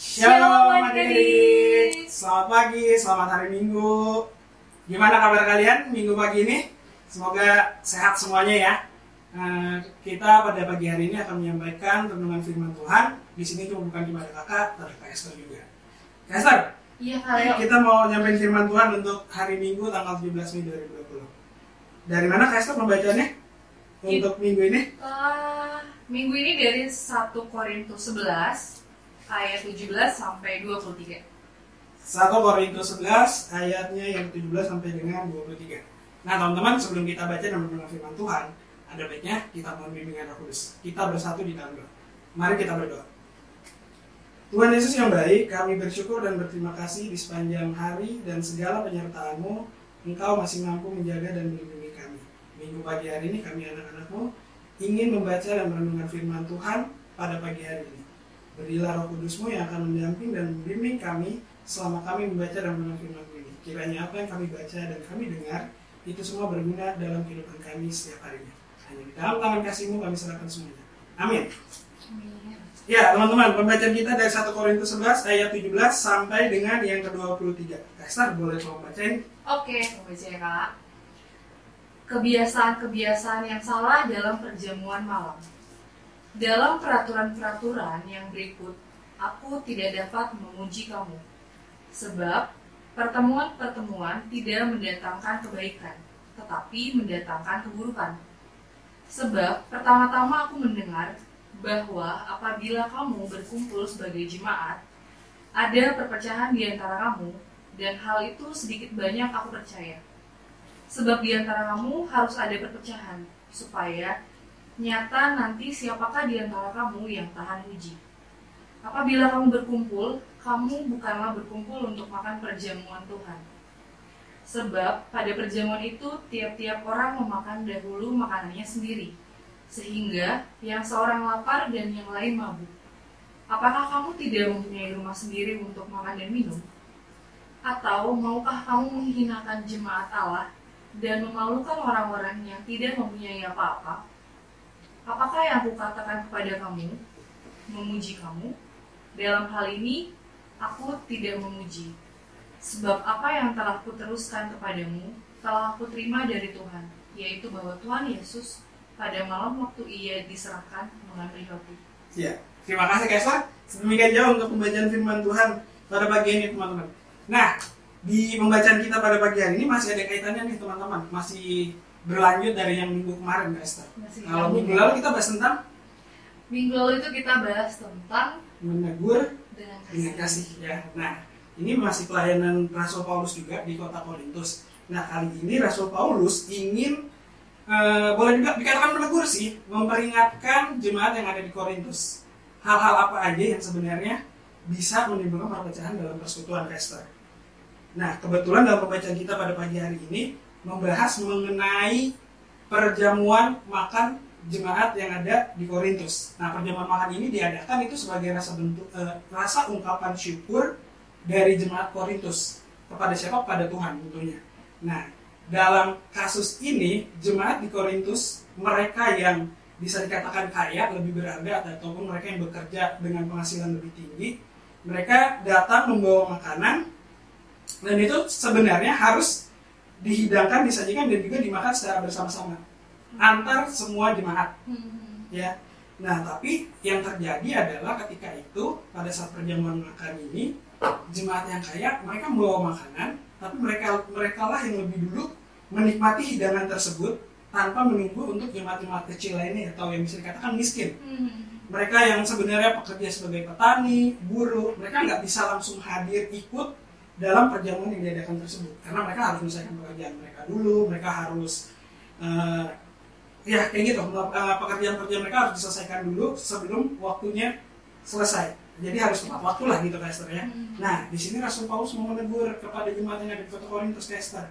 Shalom adik-adik. adik-adik. Selamat pagi, selamat hari Minggu. Gimana kabar kalian minggu pagi ini? Semoga sehat semuanya ya. Eh, kita pada pagi hari ini akan menyampaikan renungan firman Tuhan. Di sini cuma bukan cuma ada kakak, tapi Kak Esther juga. Kak Esther, Iya kita mau nyampein firman Tuhan untuk hari Minggu tanggal 17 Mei 2020. Dari mana Kak Esther membacanya? Untuk minggu ini? Eh, minggu ini dari 1 Korintus 11 ayat 17 sampai 23. 1 Korintus 11 ayatnya yang 17 sampai dengan 23. Nah teman-teman sebelum kita baca dan mendengar firman Tuhan, ada baiknya kita mohon bimbingan Roh Kudus. Kita bersatu di dalam doa. Mari kita berdoa. Tuhan Yesus yang baik, kami bersyukur dan berterima kasih di sepanjang hari dan segala penyertaan-Mu, Engkau masih mampu menjaga dan melindungi kami. Minggu pagi hari ini kami anak-anak-Mu ingin membaca dan merenungkan firman Tuhan pada pagi hari ini. Berilah roh kudusmu yang akan mendamping dan membimbing kami selama kami membaca dan mendengar firman ini. Kiranya apa yang kami baca dan kami dengar, itu semua berguna dalam kehidupan kami setiap harinya. Hanya di dalam tangan kasihmu kami serahkan semuanya. Amin. Ya teman-teman, pembacaan kita dari 1 Korintus 11 ayat 17 sampai dengan yang ke-23. Kasar boleh tolong bacain? Oke, mau baca ya Kak. Kebiasaan-kebiasaan yang salah dalam perjamuan malam. Dalam peraturan-peraturan yang berikut, aku tidak dapat memuji kamu. Sebab pertemuan-pertemuan tidak mendatangkan kebaikan, tetapi mendatangkan keburukan. Sebab pertama-tama aku mendengar bahwa apabila kamu berkumpul sebagai jemaat, ada perpecahan di antara kamu, dan hal itu sedikit banyak aku percaya. Sebab di antara kamu harus ada perpecahan, supaya nyata nanti siapakah di antara kamu yang tahan uji. Apabila kamu berkumpul, kamu bukanlah berkumpul untuk makan perjamuan Tuhan. Sebab pada perjamuan itu tiap-tiap orang memakan dahulu makanannya sendiri, sehingga yang seorang lapar dan yang lain mabuk. Apakah kamu tidak mempunyai rumah sendiri untuk makan dan minum? Atau maukah kamu menghinakan jemaat Allah dan memalukan orang-orang yang tidak mempunyai apa-apa? Apakah yang aku katakan kepada kamu, memuji kamu? Dalam hal ini, aku tidak memuji. Sebab apa yang telah kuteruskan kepadamu, telah aku terima dari Tuhan, yaitu bahwa Tuhan Yesus pada malam waktu ia diserahkan mengambil roti. Ya, terima kasih Kaisar. Sedemikian jauh untuk pembacaan firman Tuhan pada pagi ini teman-teman. Nah, di pembacaan kita pada pagi hari ini masih ada kaitannya nih teman-teman. Masih berlanjut dari yang minggu kemarin Kaisar. Masih Kalau minggu lalu kita bahas tentang Minggu lalu itu kita bahas tentang menegur dengan dengan kasih ya. Nah, ini masih pelayanan Rasul Paulus juga di kota Korintus. Nah, kali ini Rasul Paulus ingin eh, boleh juga dikatakan menegur sih, memperingatkan jemaat yang ada di Korintus. Hal-hal apa aja yang sebenarnya bisa menimbulkan perpecahan dalam persekutuan Kristen. Nah, kebetulan dalam pembacaan kita pada pagi hari ini membahas mengenai perjamuan makan jemaat yang ada di Korintus. Nah, perjamuan makan ini diadakan itu sebagai rasa bentuk eh, rasa ungkapan syukur dari jemaat Korintus kepada siapa? Pada Tuhan tentunya. Nah, dalam kasus ini jemaat di Korintus mereka yang bisa dikatakan kaya, lebih berharga ataupun mereka yang bekerja dengan penghasilan lebih tinggi, mereka datang membawa makanan dan itu sebenarnya harus dihidangkan, disajikan dan juga dimakan secara bersama-sama antar semua jemaat Hmm. ya. Nah, tapi yang terjadi adalah ketika itu pada saat perjamuan makan ini jemaat yang kaya mereka membawa makanan, tapi mereka mereka lah yang lebih dulu menikmati hidangan tersebut tanpa menunggu untuk jemaat-jemaat kecil lainnya atau yang bisa dikatakan miskin. Hmm. Mereka yang sebenarnya pekerja sebagai petani, buruh, mereka nggak bisa langsung hadir ikut dalam perjamuan yang diadakan tersebut karena mereka harus menyelesaikan pekerjaan mereka dulu, mereka harus eh, ya kayak gitu eh, pekerjaan-pekerjaan mereka harus diselesaikan dulu sebelum waktunya selesai. Jadi harus tepat waktu lah gitu Kester ya. Hmm. Nah di sini Rasul Paulus mau menegur kepada jemaat yang ada di kota Korintus Kester.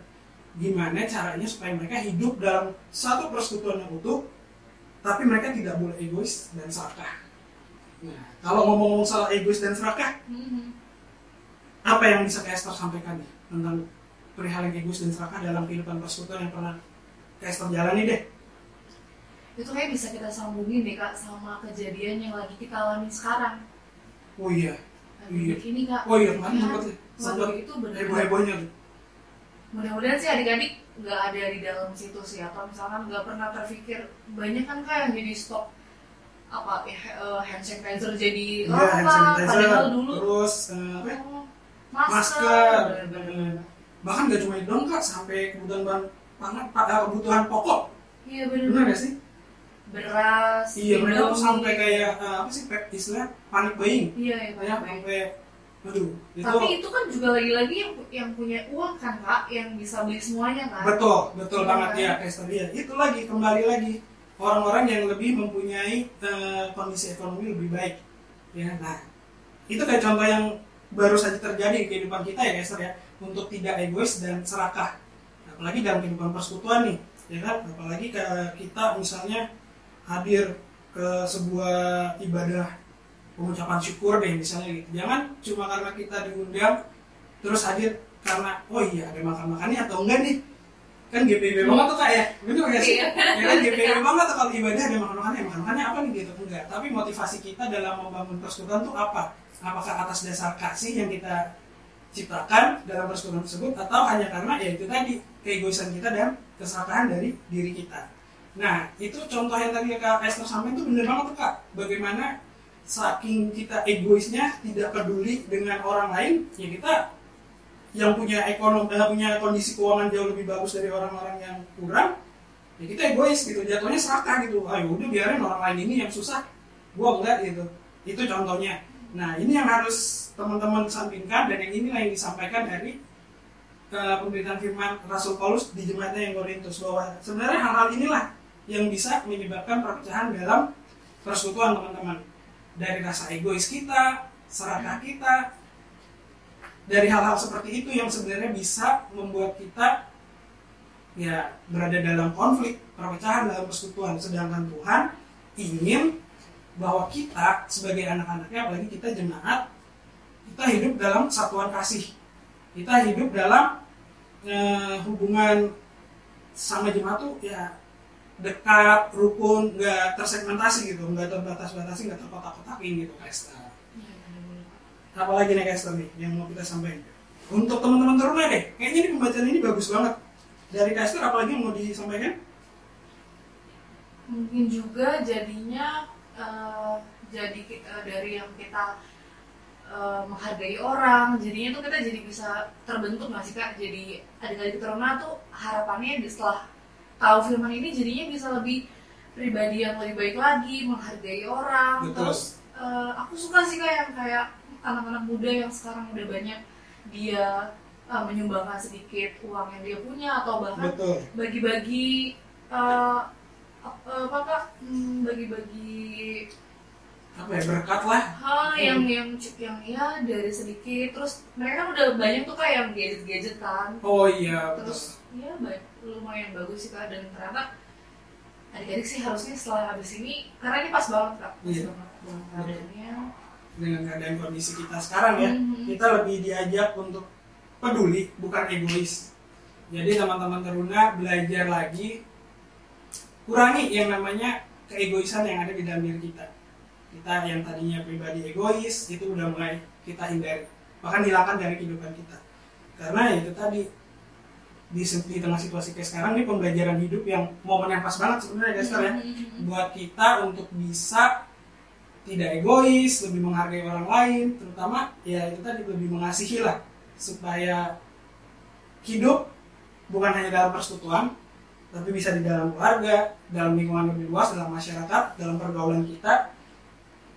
Gimana caranya supaya mereka hidup dalam satu persekutuan yang utuh, tapi mereka tidak boleh egois dan serakah. Nah, kalau ngomong-ngomong soal egois dan serakah, Hmm. Apa yang bisa Kester sampaikan nih tentang perihal yang egois dan serakah dalam kehidupan persekutuan yang pernah Kester jalani deh? Itu kayak bisa kita sambungin deh kak sama kejadian yang lagi kita alami sekarang. Oh iya, Iya. ini kak oh iya kemarin Kan? sempat sempat Waduh, itu benar heboh hebohnya tuh mudah-mudahan sih adik-adik nggak ada di dalam situ sih atau misalkan nggak pernah terpikir banyak kan kak yang jadi stok apa eh, hand sanitizer jadi iya oh, hand apa, padahal dulu terus apa ya, oh, masker. Masker. Bahkan gak cuma itu dong kak sampai kebutuhan bahan pangan pa- kebutuhan pokok. Iya benar benar gak sih? Beras iya mereka tuh sampai kayak eh, apa sih istilah panik buying. Iya iya ya sampai aduh itu tapi itu kan juga lagi-lagi yang, yang punya uang kan kak yang bisa beli semuanya kan betul betul Iya banget kan? ya Esther ya. Itu lagi kembali lagi orang-orang yang lebih mempunyai eh, kondisi ekonomi lebih baik. Ya nah itu kayak contoh yang baru saja terjadi di kehidupan kita ya Esther ya. Untuk tidak egois dan serakah. Apalagi dalam kehidupan persekutuan nih ya kan? Apalagi ke kita misalnya hadir ke sebuah ibadah pengucapan syukur deh misalnya gitu. Jangan cuma karena kita diundang terus hadir karena oh iya ada makan makannya atau enggak nih? Kan GPB banget tuh kak ya? Bener gak sih? Iya. ya kan GPB banget tuh kalau ibadah ada makan makannya makan makannya apa nih gitu? Enggak. Tapi motivasi kita dalam membangun persekutuan tuh apa apakah atas dasar kasih yang kita ciptakan dalam persekutuan tersebut atau hanya karena ya itu tadi keegoisan kita dan keserakahan dari diri kita. Nah itu contoh yang tadi kak Esther sampaikan tuh bener banget tuh kak. Bagaimana saking kita egoisnya tidak peduli dengan orang lain ya kita yang punya ekonomi eh, punya kondisi keuangan jauh lebih bagus dari orang-orang yang kurang ya kita egois gitu. Jatuhnya serakah gitu. Ayo udah biarin orang lain ini yang susah gua enggak gitu. Itu contohnya nah ini yang harus teman-teman sampingkan dan yang inilah yang disampaikan dari eh, pemberitaan firman Rasul Paulus di jemaatnya yang Korintus bahwa sebenarnya hal-hal inilah yang bisa menyebabkan perpecahan dalam persekutuan teman-teman. Dari rasa egois kita serakah kita dari hal-hal seperti itu yang sebenarnya bisa membuat kita ya berada dalam konflik perpecahan dalam persekutuan. Sedangkan Tuhan ingin bahwa kita sebagai anak-anaknya apalagi kita jemaat kita hidup dalam satuan kasih. Kita hidup dalam eh, hubungan sama jemaat tuh ya dekat rukun nggak tersegmentasi gitu nggak terbatas-batasi nggak terkotak-kotakin gitu Esther. Iya, apalagi nih Esther nih yang mau kita sampaikan. Untuk teman-teman teruna deh kayaknya ini pembacaan ini bagus banget. Dari Esther apalagi yang mau disampaikan? Mungkin juga jadinya eh, jadi eh, dari yang kita eh, menghargai orang jadinya tuh kita jadi bisa terbentuk nggak sih kak? Jadi adik-adik teruna tuh harapannya setelah tahu firman ini jadinya bisa lebih pribadi yang lebih baik lagi menghargai orang. Betul. terus eh, aku suka sih kak yang kayak anak-anak muda yang sekarang udah banyak dia eh, menyumbangkan sedikit uang yang dia punya atau bahkan bagi-bagi ap- apa kak? Hmm, bagi-bagi apa ya berkat lah. Hal yang yang yang ya dari sedikit. Terus mereka kan udah banyak tuh kak yang gadget-gadget kan. Oh iya betul. terus ya baik lumayan bagus sih kak. Dan ternyata adik-adik sih harusnya setelah habis ini karena ini pas banget kak. Pas Iya. banget. Dengan keadaannya. Dengan keadaan kondisi kita sekarang ya Mhm. kita lebih diajak untuk peduli bukan egois. Jadi teman-teman teruna belajar lagi kurangi yang namanya keegoisan yang ada di dalam diri kita. Kita yang tadinya pribadi egois itu udah mulai kita hindari. Bahkan hilangkan dari kehidupan kita. Karena ya itu tadi di, di tengah situasi kayak sekarang ini pembelajaran hidup yang momen yang pas banget sebenarnya guys ya. Mhm. buat kita untuk bisa tidak egois, lebih menghargai orang lain, terutama ya itu tadi lebih mengasihi lah supaya hidup bukan hanya dalam persekutuan, tapi bisa di dalam keluarga, dalam lingkungan lebih luas, dalam masyarakat, dalam pergaulan kita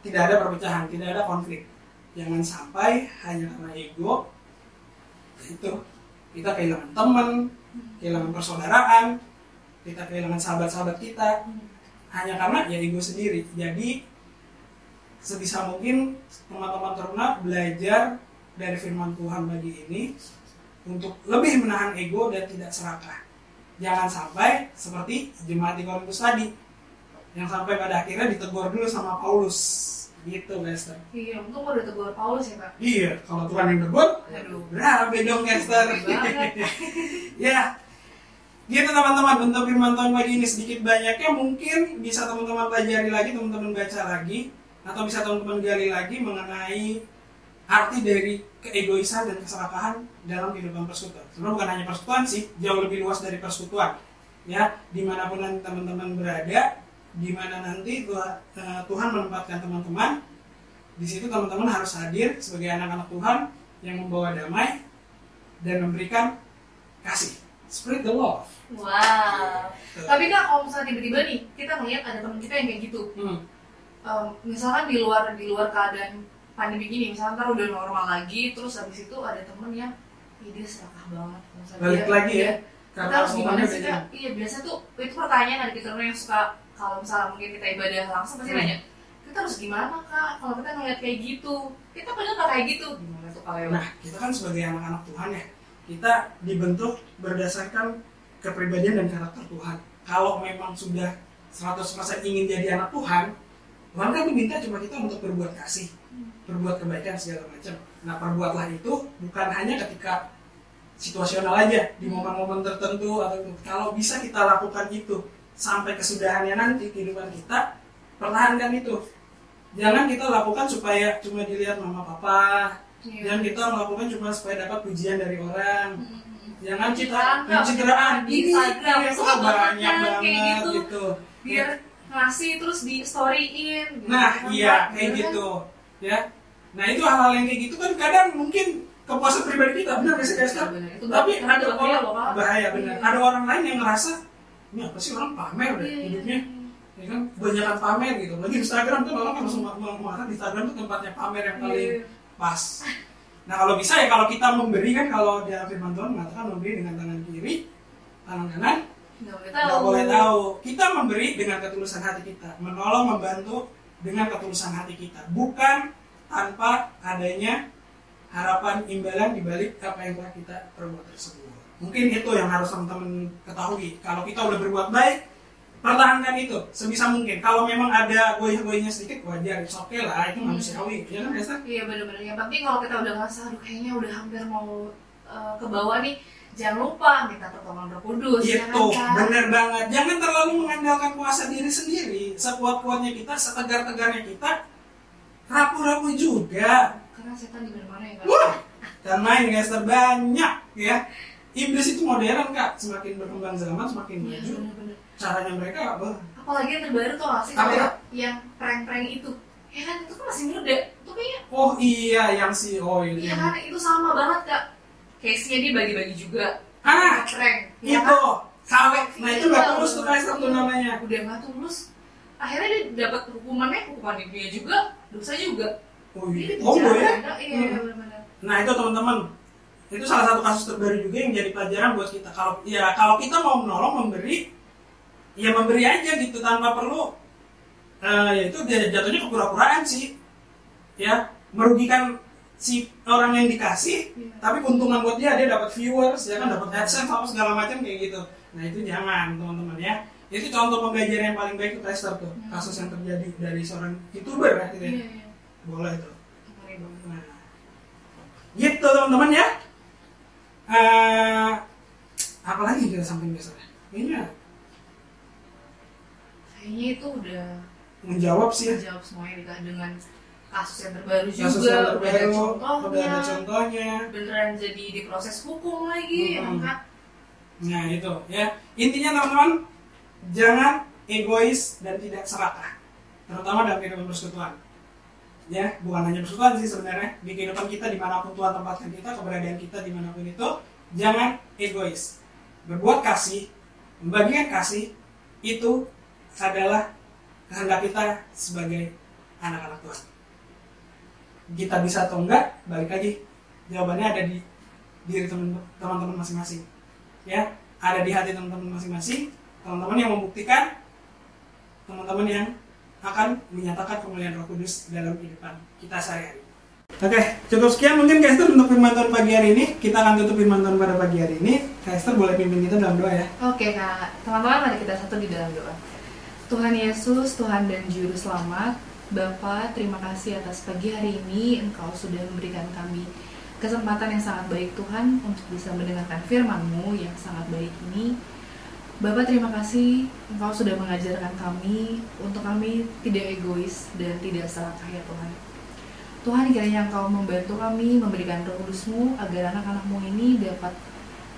tidak ada perpecahan, tidak ada konflik. Jangan sampai hanya karena ego itu kita kehilangan teman, kehilangan persaudaraan, kita kehilangan sahabat-sahabat kita, hanya karena ya ego sendiri. Jadi sebisa mungkin teman-teman teruna belajar dari firman Tuhan bagi ini untuk lebih menahan ego dan tidak serakah. Jangan sampai seperti jemaat di Korintus tadi yang sampai pada akhirnya ditegur dulu sama Paulus. Gitu, Esther. iya untung udah tegur Paulus ya kak Iya, kalau Tuhan yang tegur, aduh berabe dong, banget. ya gitu teman-teman untuk firman Tuhan pagi ini sedikit banyaknya mungkin bisa teman-teman pelajari lagi teman-teman baca lagi atau bisa teman-teman gali lagi mengenai arti dari keegoisan dan keserakahan dalam kehidupan persekutuan. Sebenarnya bukan hanya persekutuan sih, jauh lebih luas dari persekutuan. Ya, di mana pun teman-teman berada, di mana nanti Tuhan, eh, Tuhan menempatkan teman-teman, di situ teman-teman harus hadir sebagai anak-anak Tuhan yang membawa damai dan memberikan kasih. Spread the love. Wow. Tuh. Tapi kak kalau misalnya tiba-tiba nih kita ngeliat ada teman kita yang kayak gitu, Hmm. Em, misalkan di luar di luar keadaan pandemi gini, misalkan ntar udah normal lagi, terus habis itu ada temen yang dia serakah banget. Misalnya Balik dia- lagi ya, iya. Kita harus gimana sih kak? Iya biasa tuh itu pertanyaan ada kita yang suka kalau misalnya mungkin kita ibadah langsung pasti Hmm. nanya kita harus gimana kak kalau kita ngeliat kayak gitu kita padahal nggak kayak gitu gimana tuh kalau Nah, kita kan sebagai anak-anak Tuhan ya, kita dibentuk berdasarkan kepribadian dan karakter Tuhan. Kalau memang sudah 100% ingin jadi anak Tuhan, Tuhan kan minta cuma kita untuk berbuat kasih, berbuat kebaikan segala macam. Nah, perbuatlah itu bukan hanya ketika situasional aja di momen-momen tertentu atau kalau bisa kita lakukan itu sampai kesudahannya nanti kehidupan kita pertahankan itu jangan kita lakukan supaya cuma dilihat mama papa Iya. Jangan kita melakukan cuma supaya dapat pujian dari orang. Hmm. Jangan kita Pencitraan, tuh Kak, banyak banyak banget kayak gitu. gitu. biar ngasih terus di storyin gitu. Nah, Kan, iya Kak? kayak kan? gitu. Ya. Nah, itu hal-hal yang kayak gitu kan kadang mungkin kepuasan pribadi kita benar nggak sih itu Tapi ada orang bahaya benar. Iya. Ada orang lain yang ngerasa ini apa sih orang pamer deh Iya, hidupnya. iya. Ya kan kebanyakan pamer gitu. Lagi Instagram tuh orang kan langsung mengatakan Instagram tuh tempatnya pamer yang paling Iya. pas. Nah kalau bisa ya kalau kita memberi kan kalau dalam firman Tuhan mengatakan memberi dengan tangan kiri, tangan kanan Nggak boleh nggak tahu. boleh tahu. Kita memberi dengan ketulusan hati kita, menolong, membantu dengan ketulusan hati kita, bukan tanpa adanya harapan imbalan di balik apa yang telah kita perbuat tersebut. Mungkin itu yang harus teman-teman ketahui. Kalau kita udah berbuat baik, pertahankan itu sebisa mungkin. Kalau memang ada goyah-goyahnya sedikit wajar, it's okay lah, itu manusiawi, ya kan? Iya bener-bener. Yang penting kalau kita udah ngerasa, aduh kayaknya udah hampir mau eh, ke bawah nih, jangan lupa minta pertolongan Roh Kudus. ya Gitu, kan, bener banget. Jangan terlalu mengandalkan kuasa diri sendiri. Sekuat-kuatnya kita, setegar-tegarnya kita, rapuh-rapuh juga. Karena setan di mana ya? Wah, dan main guys terbanyak ya. Iblis itu modern kak, semakin berkembang zaman semakin Iya maju. bener-bener. Caranya mereka apa? Apalagi yang terbaru tuh sih Apa ya? yang prank-prank itu. Ya kan itu kan masih muda. Itu kayaknya Oh iya, yang si oh ini. Iya kan itu sama banget kak. Case-nya dia bagi-bagi juga. Ah, prank. ya itu. kan? Kalau nah itu nggak Iya, tulus tuh kayak satu namanya. Udah nggak tulus. Akhirnya dia dapat hukumannya, hukuman di dunia juga, dosa juga. Oh iya, oh penjara, ya. ada, Iya Hmm. benar-benar. Nah itu teman-teman, itu salah satu kasus terbaru juga yang jadi pelajaran buat kita. Kalau ya kalau kita mau menolong memberi, ya memberi aja gitu tanpa perlu. eh ya itu dia jatuhnya kepura-puraan sih, ya merugikan si orang yang dikasih, Iya. tapi keuntungan buat dia dia dapat viewers, ya kan dapat adsense apa segala macam kayak gitu. Nah itu jangan teman-teman ya. Itu contoh pembelajaran yang paling baik itu Tester tuh Hmm. kasus yang terjadi dari seorang youtuber ya, gitu ya. Iya, iya. Boleh tuh. Nah, gitu teman-teman ya. Eh, apa lagi kita sampaikan biasanya? Ini ya, Kayaknya itu udah menjawab sih ya. menjawab semuanya dengan kasus yang terbaru juga, Kasus yang udah ada terbaru, contohnya, udah ada contohnya. beneran jadi diproses hukum lagi, Hmm. ya? Nah itu ya. Intinya teman-teman, jangan egois dan tidak serakah. Terutama dalam kehidupan persekutuan. Ya, bukan hanya persekutuan sih sebenarnya. Di kehidupan kita di mana pun Tuhan tempatkan kita, keberadaan kita di mana pun itu, jangan egois. Berbuat kasih, membagikan kasih, itu adalah kehendak kita sebagai anak-anak Tuhan. Kita bisa atau enggak, balik lagi. Jawabannya ada di diri teman- teman-teman masing-masing ya ada di hati teman-teman masing-masing teman-teman yang membuktikan teman-teman yang akan menyatakan kemuliaan Roh Kudus dalam kehidupan kita sehari-hari. Oke, cukup sekian mungkin Kak Esther untuk firman Tuhan pagi hari ini. Kita akan tutup firman Tuhan pada pagi hari ini. Kak Esther boleh pimpin kita dalam doa ya. Oke kak, teman-teman mari kita satu di dalam doa. Tuhan Yesus, Tuhan dan Juru Selamat, Bapa, terima kasih atas pagi hari ini Engkau sudah memberikan kami kesempatan yang sangat baik Tuhan untuk bisa mendengarkan firman-Mu yang sangat baik ini. Bapak terima kasih Engkau sudah mengajarkan kami untuk kami tidak egois dan tidak serakah ya Tuhan. Tuhan kiranya Engkau membantu kami, memberikan roh kudusmu agar anak-anakmu ini dapat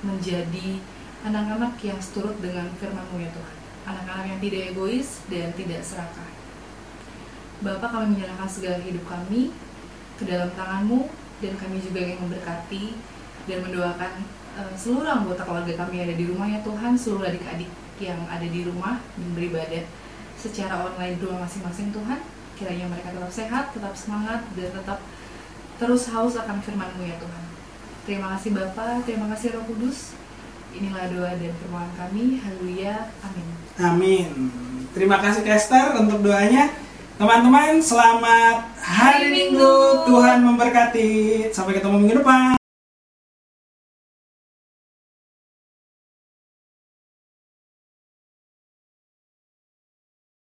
menjadi anak-anak yang seturut dengan firman-Mu ya Tuhan. Anak-anak yang tidak egois dan tidak serakah. Bapak kami menyerahkan segala hidup kami ke dalam tangan-Mu dan kami juga ingin memberkati dan mendoakan eh, seluruh anggota keluarga kami yang ada di rumah ya Tuhan, seluruh adik-adik yang ada di rumah dan beribadah secara online rumah masing-masing Tuhan. Kiranya mereka tetap sehat, tetap semangat, dan tetap terus haus akan firman-Mu ya Tuhan. Terima kasih Bapa, terima kasih Roh Kudus. Inilah doa dan permohonan kami. Haleluya. Amin. Amin. Terima kasih Kester untuk doanya. Teman-teman, selamat hari. Minggu. Tuhan memberkati. Sampai ketemu minggu depan.